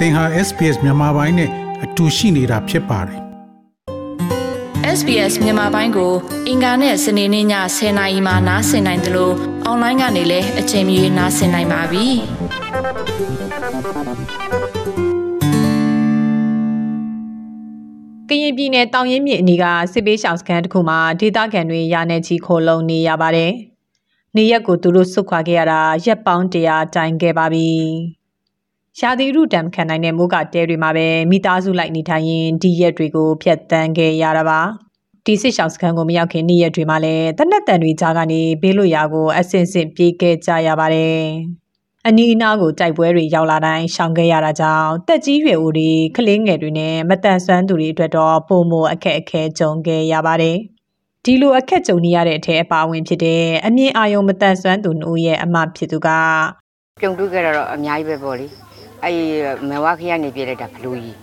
သင်ဟာ SPS မြန်မာပိုင်းနဲ့အတူရှိနေတာဖြစ်ပါတယ် SBS မြန်မာပိုင်းကို အင်ကာနဲ့စနေနေ့ည10:00နာရီမှနားဆင်နိုင်တယ်လို့အွန်လိုင်းကနေလည်းအချိန်မီနားဆင်နိုင်ပါပြီ။ကရင်ပြည်နယ်တောင်ရင်မြစ်အနီးကစစ်ပေးရှောင်စခန်းတစ်ခုမှာဒေသခံတွေရာနယ်ချီခိုလုံနေရပါတယ်။နေရက်ကိုသူတို့စွတ်ခွာခဲ့ရတာရက်ပေါင်းတရာတိုင်ခဲ့ပါပြီ။ ရာသီဥတုတံခံနိုင်တဲ့မိုးကတဲတွေမှာပဲမိသားစုလိုက်နေထိုင်ရင်ဒီရက်တွေကိုဖျက်ဆီးခဲ့ရတာပါ။ဒီစစ်ရှောင်စခန်းကိုမရောက်ခင်နေ့ရက်တွေမှာလည်းတနက်တန်တွေကြားကနေဘေးလွတ်ရာကိုအဆင့်ဆင့်ပြေးခဲ့ကြရပါတယ်။အနီးအနားကိုတိုက်ပွဲတွေရောက်လာတိုင်းရှောင်ခဲ့ရတာကြောင့်တက်ကြီးရွယ်ဦးတွေကလေးငယ်တွေနဲ့မတန်ဆွမ်းသူတွေအတွက်တော့ပုံမအခက်အခဲကြုံခဲ့ရပါတယ်။ဒီလိုအခက်ကြုံနေရတဲ့အထက်အပါဝင်ဖြစ်တဲ့အမြင့်အာယုံမတန်ဆွမ်းသူနှုတ်ရဲ့အမဖြစ်သူကကြုံတွေ့ကြတာတော့အများကြီးပဲပေါ့လေ အဲ့ဒီမဝခရနေပြလိုက်တာဘလူးကြီး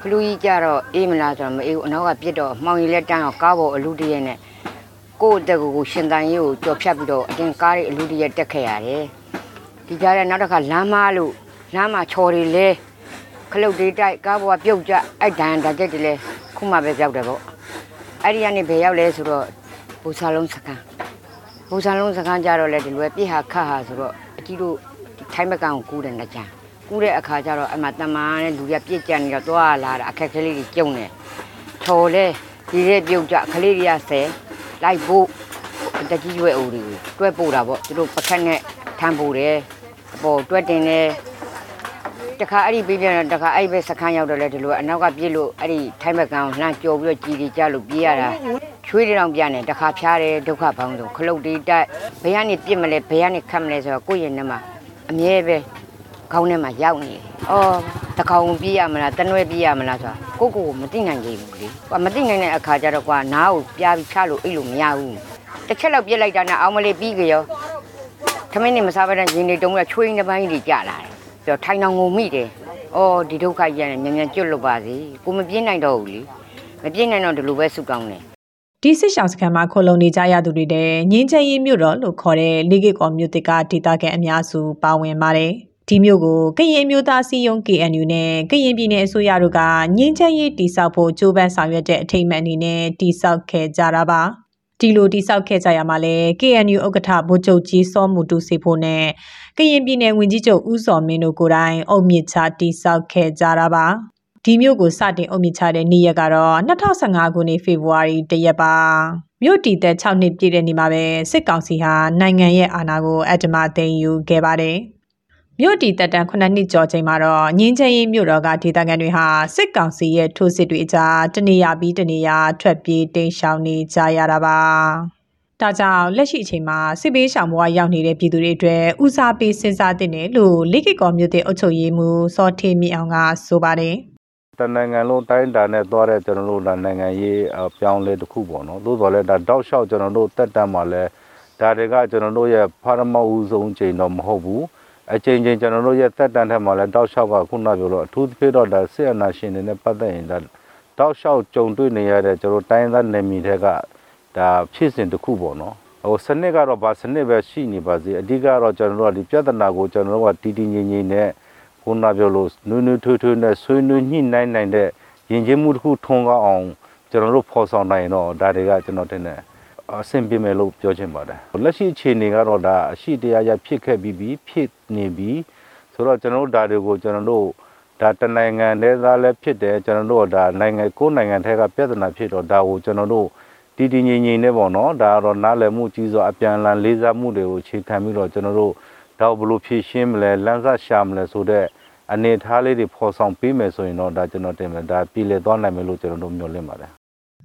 ဘလူးကြီးကြတော့အေးမလားဆိုတော့မအေးဘူးအနောက်ကပြစ်တော့မှောင်ရီလက်တန်းတော့ကားပေါ်အလူတရက်နဲ့ကိုယ့်အတက်ကိုကိုရှင်တန်ရေးကိုကြော်ဖြတ်ပြီးတော့အတင်းကားတွေအလူတရက်တက်ခဲ့ရတယ်ဒီကြားထဲနောက်တစ်ခါလမ်းမလို့လမ်းမချော်တွေလဲခလုတ်တွေတိုက်ကားပေါ်ကပြုတ်ကြအဲ့ဒဏ်ဓာတ်ကြက်တွေလဲခုမှပဲပြောက်တယ်ပေါ့အဲ့ဒီကနေဘယ်ရောက်လဲဆိုတော့ဘူစာလုံးစကန်ဘူစာလုံးစကန်ကြတော့လေဒီလိုပဲပြစ်ဟာခတ်ဟာဆိုတော့အကြီးတို့ထိုင်းမကန်ကိုကူးတယ်နှစ်ချမ်း ကူးတဲ့အခါကျတော့အမှတမန်နဲ့လူရပြစ်ကြံနေတော့သွားလာတာအခက်ခဲလေးတွေကျုံနေချော်လဲဒီတဲ့ပြုတ်ကြခလေးတွေကဆယ်လိုက်ဖို့တကြီးရွယ်အိုတွေကိုတွဲပို့တာပေါ့သူတို့ပခက်နဲ့ထမ်းပို့တယ်အပေါ်တွဲတင်တယ်တခါအဲ့ဒီပြေးပြန်တော့တခါအဲ့ဒီပဲစခန်းရောက်တော့လဲဒီလိုအနောက်ကပြေးလို့အဲ့ဒီထိုင်းဘက်ကန်လှမ်းကြော်ပြီးတော့ကြီးကြီးကြလို့ပြေးရတာချွေးတောင်ပြန်တယ်တခါဖျားတယ်ဒုက္ခပေါင်းဆုံးခလုတ်တွေတိုက်ဘယ်ကနေပြစ်မလဲဘယ်ကနေခတ်မလဲဆိုတော့ကိုယ့်ရင်ထဲမှာအမြဲပဲ ခေါင်းထဲမှာရောက်နေတယ်။အော်တကောင်ပြေးရမလားတနွဲပြေးရမလားဆိုတာကိုကိုကိုမသိနိုင်ကြဘူးလေ။ကွာမသိနိုင်တဲ့အခါကျတော့ကွာနားကိုပြားပြီးချလို့အိတ်လို့မရဘူး။တစ်ချက်လောက်ပြစ်လိုက်တာနဲ့အောင်မလေးပြီးကြရော။ခမင်းနေမစားဘဲနဲ့ရင်တွေတုံးကချွေးနေပိုင်းတွေကြာလာတယ်။ပြီးတော့ထိုင်တောင်ငုံမိတယ်။အော်ဒီဒုက္ခကြီးရတယ်မြန်မြန်ကျွတ်လို့ပါစေ။ကိုမပြေးနိုင်တော့ဘူးလေ။မပြေးနိုင်တော့ဒီလိုပဲဆုကောင်းတယ်ဒီစစ်ရှောင်စခန်းမှာခိုလုံနေကြရသူတွေတဲ့ငင်းချင်ရင်မြို့တော်လို့ခေါ်တဲ့လိဂစ်ကော်မြို့တစ်ကဒေသခံအများစုပါဝင်ပါတယ်။ ဒီမြို့ကိုကရင်မျိုးသားစီယုံ KNU နဲ့ကရင်ပြည်နယ်အစိုးရတို့ကငင်းချင်ရေးတိစောက်ဖို့ကြိုးပမ်းဆောင်ရွက်တဲ့အထိမ်းအမှတ်အနေနဲ့တိစောက်ခဲ့ကြတာပါ။ဒီလိုတိစောက်ခဲ့ကြရမှာလဲ KNU ဥက္ကဋ္ဌဗိုလ်ချုပ်ကြီးစောမှုတူစီဖို့နဲ့ကရင်ပြည်နယ်ဝန်ကြီးချုပ်ဦးစောမင်းတို့ကိုယ်တိုင်အုပ်မြစ်ချတိစောက်ခဲ့ကြတာပါ။ဒီမြို့ကိုစတင်အုပ်မြစ်ချတဲ့နေ့ရက်ကတော့2015ခုနှစ်ဖေဖော်ဝါရီတရက်ပါမြို့တည်တဲ့6နှစ်ပြည့်တဲ့နေ့မှာပဲစစ်ကောင်စီဟာနိုင်ငံရဲ့အာဏာကိုအတ္တမသိမ်းယူခဲ့ပါတယ် မြို့တည်တက်တန်း9နှစ်ကျော်ချိန်မှာတော့ငင်းချင်ရင်မြို့တော်ကဒေသခံတွေဟာစစ်ကောင်စီရဲ့ထိုးစစ်တွေအကြားတနေရာပြီးတနေရာထွက်ပြေးတိမ်းရှောင်နေကြရတာပါဒါကြောင့်လက်ရှိအချိန်မှာစစ်ပေးရှောင်ဘဝရောက်နေတဲ့ပြည်သူတွေအတွက်ဦးစားပေးစဉ်းစားသင့်တယ်လို့လိခိကောမြို့တဲ့အုပ်ချုပ်ရေးမှူးစောထေမြင့်အောင်ကဆိုပါတယ်တနိုင်ငံလုံးတိုင်းတာနဲ့သွားတဲ့ကျွန်တော်တို့ဒါနိုင်ငံရေးအပြောင်းလဲတစ်ခုပေါ့နော်သို့တော်လည်းဒါတောက်လျှောက်ကျွန်တော်တို့တက်တမ်းမှာလဲဒါတွေကကျွန်တော်တို့ရဲ့ဖာရမဦးဆုံးချိန်တော့မဟုတ်ဘူး အချိန်ချင်းကျွန်တော်တို့ရဲ့တက်တမ်းထက်မှာလဲတောက်လျှောက်ကခုနပြောလို့အထူးသဖြင့်တော့ဒါစစ်အာဏာရှင်တွေနဲ့ပတ်သက်ရင်ဒါတောက်လျှောက်ကြုံတွေ့နေရတဲ့ကျွန်တော်တိုင်းသားနယ်မြေတွေကဒါဖြစ်စဉ်တစ်ခုပေါ့နော်ဟိုစနစ်ကတော့ဗာစနစ်ပဲရှိနေပါစေအဓိကတော့ကျွန်တော်တို့ကဒီပြဿနာကိုကျွန်တော်တို့ကတီတီငိမ့်ငိမ့်နဲ့ခုနပြောလို့နွေးနွေးထွေးထွေးနဲ့ဆွေးနွေးညှိနှိုင်းနိုင်တဲ့ယဉ်ကျေးမှုတစ်ခုထုံကောင်းအောင်ကျွန်တော်တို့ဖော်ဆောင်နိုင်ရင်တော့ဒါတွေကကျွန်တော်တင်နေ အဆင်ပြေမယ်လို့ပြောချင်ပါတယ်လက်ရှိအခြေအနေကတော့ဒါအရှိတရားရဖြစ်ခဲ့ပြီးပြီဖြစ်နေပြီဆိုတော့ကျွန်တော်တို့ဒါတွေကိုကျွန်တော်တို့ဒါတနိုင်ငံတည်းသားလည်းဖြစ်တယ်ကျွန်တော်တို့ဒါနိုင်ငံကိုယ်နိုင်ငံထဲကပြဿနာဖြစ်တော့ဒါကိုကျွန်တော်တို့တည်တည်ငြိမ်ငြိမ်နဲ့ပေါ့နော်ဒါကတော့နားလည်မှုကြီးစွာအပြန်အလှန်လေးစားမှုတွေကိုခြေခံပြီးတော့ကျွန်တော်တို့ဒါဘလို့ဖြည့်ရှင်းမလဲလမ်းစရှာမလဲဆိုတော့အနေထားလေးတွေဖော်ဆောင်ပေးမယ်ဆိုရင်တော့ဒါကျွန်တော်တင်မယ်ဒါပြည်လေသွားနိုင်မယ်လို့ကျွန်တော်တို့မျှော်လင့်ပါတယ်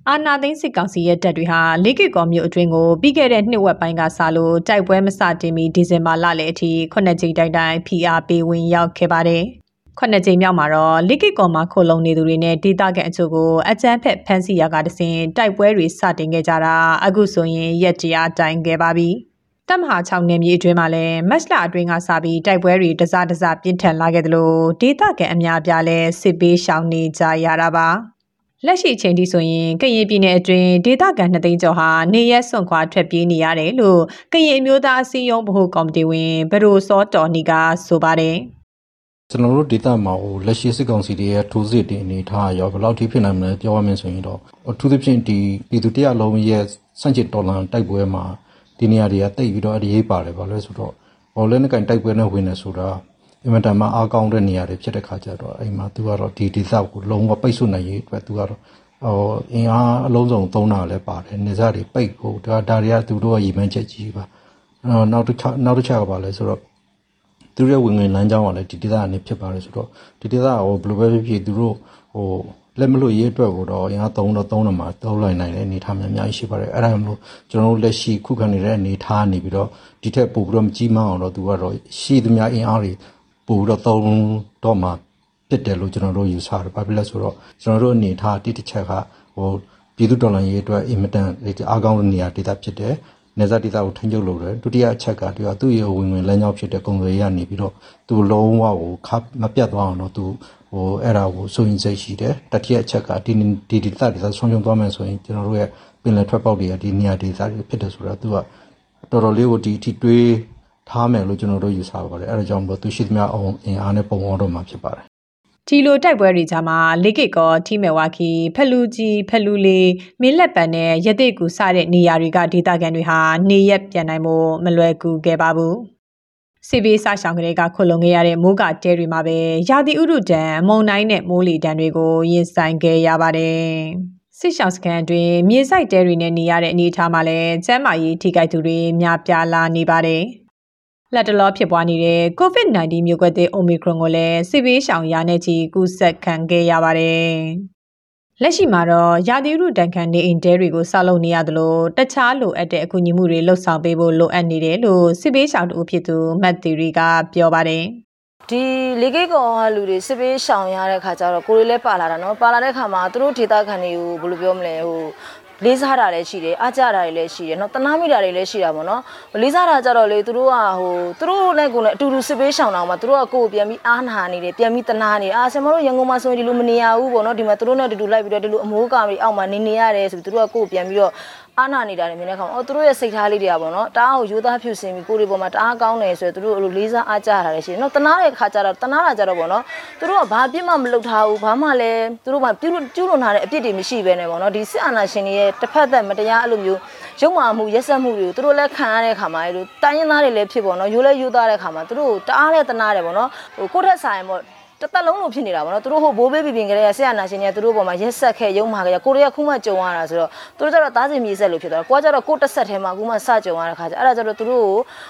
အာနာသိန်းစစ်ကောင်စီရဲ့တပ်တွေဟာလိကိကောမြို့အတွင်းကိုပြီးခဲ့တဲ့နှစ်ဝက်ပိုင်းကစလို့တိုက်ပွဲမစတင်မီဒီဇင်ဘာလလယ်အထိခုနှစ်ကြိမ်တိုင်တိုင် PR ပေးဝင်ရောက်ခဲ့ပါတယ်။ခုနှစ်ကြိမ်မြောက်မှာတော့လိကိကောမှာခိုလုံနေသူတွေနဲ့ဒေသခံအချို့ကိုအကြမ်းဖက်ဖမ်းဆီးရာကတစဉ်တိုက်ပွဲတွေစတင်ခဲ့ကြတာအခုဆိုရင်ရက်တရားတိုင်ခဲ့ပါပြီ။တပ်မဟာ6နယ်မြေအတွင်းမှာလည်းမက်စလာအတွင်းကစပြီးတိုက်ပွဲတွေတစတစပြင်းထန်လာခဲ့တယ်လို့ဒေသခံအများပြားလည်းစစ်ပေးရှောင်နေကြရတာပါ။ လက်ရှိအချိန်ထိဆိုရင်ကရင်ပြည်နယ်အတွင်းဒေသခံနှစ်သိန်းကျော်ဟာနေရက်စွန့်ခွာထွက်ပြေးနေရတယ်လို့ကရင်အမျိုးသားအစည်းအရုံးဗဟိုကော်မတီဝင်ဘရိုစောတော်နီကဆိုပါတယ်ကျွန်တော်တို့ဒေတာမှာဟိုလက်ရှိစစ်ကောင်စီတွေရဲ့ထိုးစစ်တွေအနေထားရောဘယ်လောက်ထိဖြစ်နိုင်မလဲပြောရမယ်ဆိုရင်တော့အထူးသဖြင့်ဒီပြည်သူတရားလုံးရဲ့စန့်ကျင်တော်လှန်တိုက်ပွဲမှာဒီနေရာတွေကတိတ်ပြီးတော့အရေးပါတယ်ဘာလို့လဲဆိုတော့ဘောလဲနဲ့ကင်တိုက်ပွဲနဲ့ဝင်နေဆိုတာ အင်မတန်မှအားကောင်းတဲ့နေရာတွေဖြစ်တဲ့ခါကျတော့အိမ်မှာသူကတော့ဒီဒေတာကိုလုံးဝပိတ်ဆို့နိုင်ရေးအတွက်သူကတော့ဟိုအင်အားအလုံးစုံသုံးတာလည်းပါတယ်နေစားတွေပိတ်ဖို့ဒါဒါတွေကသူတို့ရဲ့ရည်မှန်းချက်ကြီးပါအော်နောက်တစ်ခါနောက်တစ်ချက်ကပါလဲဆိုတော့သူတို့ရဲ့ဝင်ငွေလမ်းကြောင်းကလည်းဒီဒေသကနေဖြစ်ပါတယ်ဆိုတော့ဒီဒေသကဟိုဘယ်လိုပဲဖြစ်ဖြစ်သူတို့ဟိုလက်မလို့ရေးအတွက်ကိုတော့အင်အား3တော့3တော့မှာသုံးလိုက်နိုင်တဲ့အနေအထားများအများကြီးရှိပါတယ်အဲ့ဒါကြောင့်မလို့ကျွန်တော်တို့လက်ရှိခုခံနေတဲ့အနေအထားနေပြီးတော့ဒီထက်ပိုပြီးတော့မကြီးမအောင်တော့သူကတော့ရှိသမျှအင်အားတွေ ပိုပြီးတော့သုံးတော့မှာဖြစ်တယ်လို့ကျွန်တော်တို့ယူဆတယ်ဘာဖြစ်လဲဆိုတော့ကျွန်တော်တို့အနေအထားတိတစ်ချက်ကဟိုပြည်သူတော်လှန်ရေးအတွက်အင်မတန်အားကောင်းတဲ့နေရာဒေသဖြစ်တယ်နေဇာတိတာကိုထိန်းချုပ်လို့ရတယ်ဒုတိယအချက်ကသူကသူ့ရဲ့ဝင်ဝင်လမ်းကြောင်းဖြစ်တဲ့ကုံတွေရနေပြီးတော့သူလုံးဝကိုခပ်မပြတ်သွားအောင်တော့သူဟိုအဲ့ဒါကိုစိုးရင်စိတ်ရှိတယ်တတိယအချက်ကဒီဒီဒီတာဒီသာဆုံးရှုံးသွားမယ်ဆိုရင်ကျွန်တော်တို့ရဲ့ပင်လယ်ထွက်ပေါက်တွေကဒီနေရာဒေသတွေဖြစ်တယ်ဆိုတော့သူကတော်တော်လေးကိုဒီအထိတွေး ထားမယ်လို့ကျွန်တော်တို့ယူဆပါတယ်အဲ့ဒါကြောင့်မို့သူရှိသမျှအောင်အင်အားနဲ့ပုံပေါ်တော့မှာဖြစ်ပါတယ်ဒီလိုတိုက်ပွဲတွေကြားမှာလေကစ်ကောထီမဲဝါခီဖက်လူကြီးဖက်လူလေးမင်းလက်ပံနဲ့ရတိကူစတဲ့နေရာတွေကဒေသခံတွေဟာနေရက်ပြန်နိုင်မှုမလွယ်ကူခဲ့ပါဘူးစီဘေးဆရှောင်းကလေးကခုလုံခဲ့ရတဲ့မိုးကတဲတွေမှာပဲရာသီဥတုတံမုန်တိုင်းနဲ့မိုးလေတံတွေကိုရင်ဆိုင်ခဲ့ရပါတယ်စစ်ရှောင်းစခန်းအတွင်းမြေဆိုင်တဲတွေနဲ့နေရတဲ့အနေအထားမှာလည်းကျန်းမာရေးထိခိုက်သူတွေများပြားလာနေပါတယ် လက်တလောဖြစ်ပွားနေတဲ့ COVID-19 မျိုးကွဲသစ် Omicron ကိုလည်းစစ်ဘေးရှောင်ရာနဲ့ချီကူးစက်ခံခဲ့ရပါတယ်။လက်ရှိမှာတော့ရာသီဥတုတန်ခမ်းနေအိမ်တဲတွေကိုဆောက်လုပ်နေရသလိုတခြားလိုအပ်တဲ့အကူအညီမှုတွေလှုပ်ဆောင်ပေးဖို့လိုအပ်နေတယ်လို့စစ်ဘေးရှောင်တူဖြစ်သူမတ်သီရီကပြောပါတယ်။ဒီလေကိတ်ကောင်ကလူတွေစစ်ပေးရှောင်ရတဲ့ခါကျတော့ကိုယ်တွေလည်းပါလာတာနော်ပါလာတဲ့ခါမှာသူတို့ဒေတာခံတွေကိုဘယ်လိုပြောမလဲဟို လေးစားတာလည်းရှိတယ်အားကြတာတွေလည်းရှိတယ်နော်တနာမိတာတွေလည်းရှိတာပေါ့နော်လေးစားတာကြတော့လေသူတို့ကဟိုသူတို့နဲ့ကိုယ်နဲ့အတူတူစစ်ပေးရှောင်တာမှာသူတို့ကကိုယ်ကိုပြန်ပြီးအားနာနေတယ်ပြန်ပြီးတနာနေတယ်အာဆင်မတို့ရန်ကုန်မှာဆိုရင်ဒီလိုမနေရဘူးပေါ့နော်ဒီမှာသူတို့နဲ့အတူတူလိုက်ပြီးတော့ဒီလိုအမိုးကာမီအောက်မှာနေနေရတယ်ဆိုပြီးသူတို့ကကိုယ်ကိုပြန်ပြီးတော့ အာနာနေတာတွေမြင်တဲ့အခါမှာအော်သူတို့ရဲ့စိတ်ထားလေးတွေကပေါ့နော်တအားကိုယူသားဖြူစင်ပြီးကိုယ်တွေပေါ်မှာတအားကောင်းတယ်ဆိုရင်သူတို့အဲ့လိုလေးစားအားကြတာလည်းရှိတယ်နော်တနာတဲ့ခါကျတော့တနာတာကြတော့ပေါ့နော်သူတို့ကဘာပြစ်မှမလုပ်ထားဘူးဘာမှလည်းသူတို့ကပြုလို့ကျူးလွန်ထားတဲ့အပြစ်တွေမရှိဘဲနဲ့ပေါ့နော်ဒီစစ်အာဏာရှင်တွေရဲ့တစ်ဖက်သက်မတရားအဲ့လိုမျိုးရုံမာမှုရက်စက်မှုတွေကိုသူတို့လည်းခံရတဲ့ခါမှာအဲ့လိုတိုင်းရင်းသားတွေလည်းဖြစ်ပေါ့နော်ရိုးလဲရိုးသားတဲ့ခါမှာသူတို့တအားတဲ့တနာတယ်ပေါ့နော်ဟိုကိုယ့်ထက်ဆိုင်ပေါ့ တစ်သက်လုံးလို့ဖြစ်နေတာပေါ့နော်သူတို့ဟိုဘိုးဘေးပြပြင်ကြတဲ့ဆရာနာရှင်တွေကသူတို့ပေါ်မှာရက်ဆက်ခဲ့ရုံမာခဲ့ကိုရီးယားခုမှကြုံရတာဆိုတော့သူတို့ကျတော့သားစီမြေဆက်လို့ဖြစ်သွားတယ်ကိုကကျတော့ကိုတစ်ဆက်ထဲမှာခုမှစကြုံရတဲ့ခါကျအဲ့ဒါကျတော့သူတို့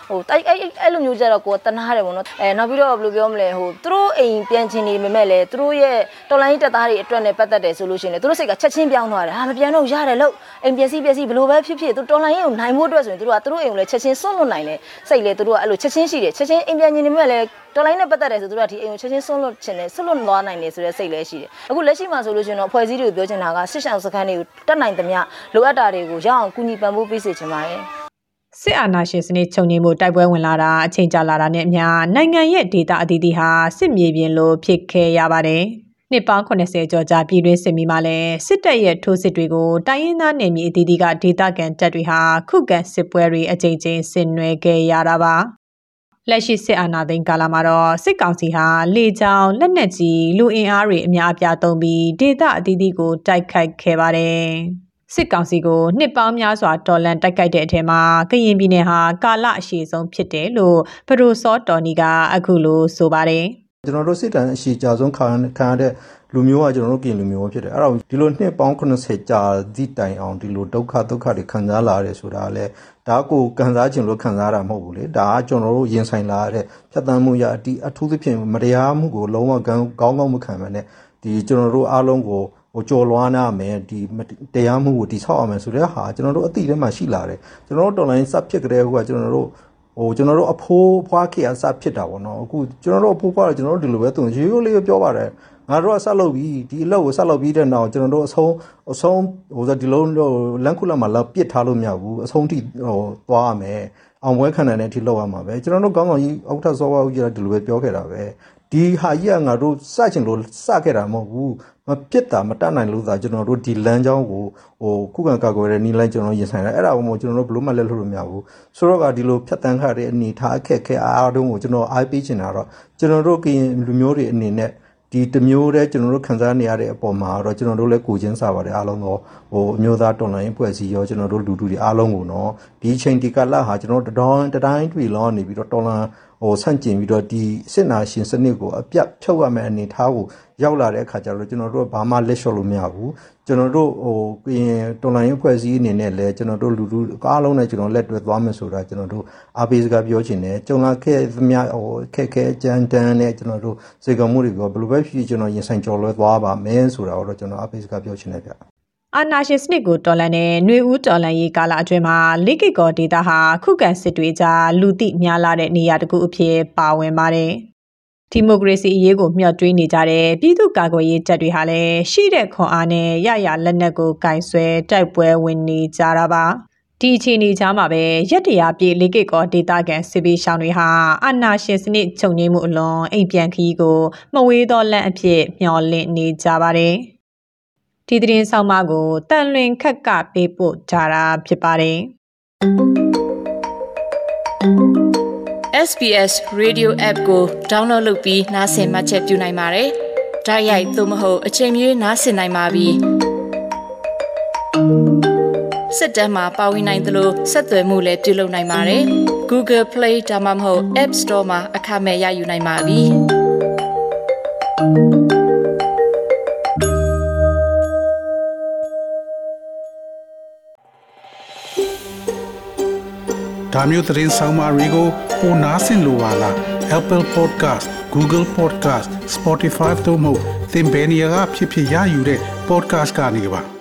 ဟိုတိုက်အဲ့အဲ့လိုမျိုးကျတော့ကိုတနာတယ်ပေါ့နော်အဲနောက်ပြီးတော့ဘယ်လိုပြောမလဲဟိုသူတို့အိမ်ပြန်ချင်နေပေမဲ့လည်းသူတို့ရဲ့တော်လိုင်းတက်သားတွေအတွက်နဲ့ပတ်သက်တယ်ဆိုလို့ရှိရင်လည်းသူတို့စိတ်ကချက်ချင်းပြောင်းသွားတယ်ဟာမပြန်တော့ရတယ်လို့အိမ်ပျက်စီးပျက်စီးဘယ်လိုပဲဖြစ်ဖြစ်သူတော်လိုင်းကိုနိုင်ဖို့အတွက်ဆိုရင်သူတို့ကသူတို့အိမ်ကိုလည်းချက်ချင်းစွန့်လွတ်နိုင်တယ်စိတ်လည်းသူတို့ကအဲ့လိုချက်ချင်းရှိတယ်ချက်ချင်းအိမ်ပြန်ချင်နေပေမဲ့လည်းတော်လိုင်းနဲ့ပတ်သက်တယ်ဆိုသူတို့ကဒီအိမ်ကိုချက်ချင်းစွန့်လွတ်ချင်တယ်စွန့်လွတ်သွားနိုင်တယ်ဆိုတဲ့စိတ်လည်းရှိတယ်အခုလက်ရှိမှာဆိုလို့ရှိရင်တော့အဖွဲ့အစည်းတွေကိုပြောချင်တာကစစ်ဆောင်စခန်းတွေကိုတက်နိုင်သမျှလိုအပ်တာတွေကိုရအောင်ကူညီပံ့ပိုးပေးစေချင်ပါတယ်စစ်အာဏာရှင်စနစ်ချုပ်ငြိမ်းမှုတိုက်ပွဲဝင်လာတာအချိန်ကြာလာတာနဲ့အမျှနိုင်ငံရဲ့ဒေသအသီးသီးဟာစစ်မြေပြင်လိုဖြစ်ခဲ့ရပါတယ်။နှစ်ပေါင်း80ကျော်ကြာပြည်တွင်းစစ်မီမှာလည်းစစ်တပ်ရဲ့ထိုးစစ်တွေကိုတိုင်းရင်းသားနယ်မြေအသီးသီးကဒေသခံတပ်တွေဟာခုခံစစ်ပွဲတွေအကြိမ်ကြိမ်ဆင်နွှဲခဲ့ရတာပါ။ လက်ရှိစစ်အာဏာသိမ်းကာလမှာတော့စစ်ကောင်စီဟာလေကြောင်းလက်နက်ကြီးလူအင်အားတွေအများအပြားသုံးပြီးဒေသအသီးသီးကိုတိုက်ခိုက်ခဲ့ပါတယ်။စစ်ကောင်စီကိုနှစ်ပေါင်းများစွာတော်လန်တိုက်ခိုက်တဲ့အထက်မှာကရင်ပြည်နယ်ဟာကာလအရှည်ဆုံးဖြစ်တယ်လို့ပဒိုစောတော်နီကအခုလိုဆိုပါတယ်။ကျွန်တော်တို့စစ်တမ်းအရှိကြာဆုံးခံခံရတဲ့လူမျိုးကကျွန်တော်တို့ကင်လူမျိုးပဲဖြစ်တယ်အဲ့တော့ဒီလိုနှစ်ပေါင်း80ကြာသည့်တိုင်အောင်ဒီလိုဒုက္ခဒုက္ခတွေခံစားလာရတယ်ဆိုတာကလည်း ဒါကိုခံစားခြင်းလို့ခံစားတာမဟုတ်ဘူးလေဒါကကျွန်တော်တို့ရင်ဆိုင်လာရတဲ့ဖြတ်တန်းမှုရအတီအထူးသဖြင့်မတရားမှုကိုလုံးဝကောင်းကောင်းကောင်းမခံမနဲ့ဒီကျွန်တော်တို့အားလုံးကိုဟိုကြော်လွားနာမယ်ဒီတရားမှုကိုတိဆောက်အောင်မယ်ဆိုတဲ့ဟာကျွန်တော်တို့အတိထဲမှာရှိလာတယ်ကျွန်တော်တို့ online စဖြစ်ကြတဲ့ဟိုကကျွန်တော်တို့ဟိုကျွန်တော်တို့အဖိုးဖွားခေအစဖြစ်တာပေါ့နော်အခုကျွန်တော်တို့အဖိုးဖွားတယ်ကျွန်တော်တို့ဒီလိုပဲသူရိုးရိုးလေးပဲပြောပါတယ် ငါတို့ကဆက်လုပ်ပြီးဒီအလုပ်ကိုဆက်လုပ်ပြီးတဲ့နောက်ကျွန်တော်တို့အဆုံးအဆုံးဟိုဆိုဒီလုံးလန်ခုလက်မှာလောက်ပစ်ထားလို့မရဘူးအဆုံးထိဟိုသွားရမယ်အောင်ပွဲခံနိုင်တဲ့အထိလောက်ရမှာပဲကျွန်တော်တို့ကောင်းကောင်းကြီးအောက်ထပ်စောဝါဦးကြီးကဒီလိုပဲပြောခဲ့တာပဲဒီဟာကြီးကငါတို့စချင်လို့စခဲ့တာမဟုတ်ဘူးမဖြစ်တာမတတ်နိုင်လို့သာကျွန်တော်တို့ဒီလမ်းကြောင်းကိုဟိုခုခံကာကွယ်တဲ့နီးလိုက်ကျွန်တော်ရင်ဆိုင်တာအဲ့ဒါကိုမို့ကျွန်တော်တို့ဘလို့မှလက်လွတ်လို့မရဘူးဆိုတော့ကဒီလိုဖြတ်တန်းခတဲ့အနေထားအခက်အခဲအားလုံးကိုကျွန်တော်အားပေးချင်တာတော့ကျွန်တော်တို့ကရင်လူမျိုးတွေအနေနဲ့ ဒီတစ်မျိုးတည်းကျွန်တော်တို့ခံစားနေရတဲ့အပေါ်မှာတော့ကျွန်တော်တို့လည်းကိုချင်းစားပါတယ်အားလုံးတော့ဟိုအမျိုးသားတော်လှန်ရေးဖွဲ့စည်းရောကျွန်တော်တို့လူထုတွေအားလုံးကိုနော်ဒီအချိန်ဒီကလဟာကျွန်တော်တို့တတော်တတိုင်းတွေလောနေပြီးတော့တော်လှန် ဟိုဆန့်ကျင်ပြီးတော့ဒီစစ်နာရှင်စနစ်ကိုအပြတ်ဖြုတ်ရမယ့်အနေအထားကိုရောက်လာတဲ့အခါကျတော့ကျွန်တော်တို့ကဘာမှလက်လျှော့လို့မရဘူးကျွန်တော်တို့ဟိုကရင်တော်လှန်ရေးဖွဲ့စည်းအနေနဲ့လည်းကျွန်တော်တို့လူထုအားလုံးနဲ့ကျွန်တော်လက်တွဲသွားမယ်ဆိုတာကျွန်တော်တို့အားပေးစကားပြောချင်တယ်ကြုံလာခဲ့သမျှဟိုခက်ခဲကြမ်းတမ်းနဲ့ကျွန်တော်တို့စေကမှုတွေကိုဘယ်လိုပဲဖြစ်ဖြစ်ကျွန်တော်ရင်ဆိုင်ကြော်လွှဲသွားပါမယ်ဆိုတာကိုတော့ကျွန်တော်အားပေးစကားပြောချင်တယ်ဗျ အာနာရှင်စနစ်ကိုတော်လှန်တဲ့ຫນွေဦးတော်လှန်ရေးကာလအတွင်းမှာလိကိကောဒေတာဟာခုခံစစ်တွေကြားလူသိများလာတဲ့နေရာတစ်ခုအဖြစ်ပါဝင်ပါတယ်။ဒီမိုကရေစီအရေးကိုမျှော်တွေးနေကြတဲ့ပြည်သူ့ကာကွယ်ရေးတပ်တွေဟာလည်းရှိတဲ့ခွန်အားနဲ့ရရလက်နက်ကိုကင်ဆွဲတိုက်ပွဲဝင်နေကြတာပါ။ဒီအခြေအနေကြားမှာပဲရက်တရာပြေလိကိကောဒေတာကန်စစ်ပေးရှောင်းတွေဟာအာနာရှင်စနစ်ချုပ်ငြိမ်းမှုအလွန်အိမ်ပြန်ခီးကိုမဝေးသောလက်အဖြစ်မျှော်လင့်နေကြပါတယ်။ ဒီသတင်းဆောင်မကိုတန်လွင်ခက်ကပေးပို့ကြတာဖြစ်ပါတယ် SBS Radio App ကို download လုပ်ပြီးနားဆင်မှတ်ချက်ပြုနိုင်ပါတယ်။ဒါရိုက်သို့မဟုတ်အချိန်မီနားဆင်နိုင်ပါပြီ။စစ်တမ်းမှာပါဝင်နိုင်သလိုဆက်သွယ်မှုလည်းပြုလုပ်နိုင်ပါတယ်။ Google Play ဒါမှမဟုတ် App Store မှာအခမဲ့ရယူနိုင်ပါပြီ။။ ဒါမျိုးသတင်းဆောင်မတွေကိုပိုနားဆင်လိုပါလား Apple Podcast Google Podcast Spotify တို့မှာသင်ပင်ရာဖြစ်ဖြစ်ရယူတဲ့ podcast ကနေပါ။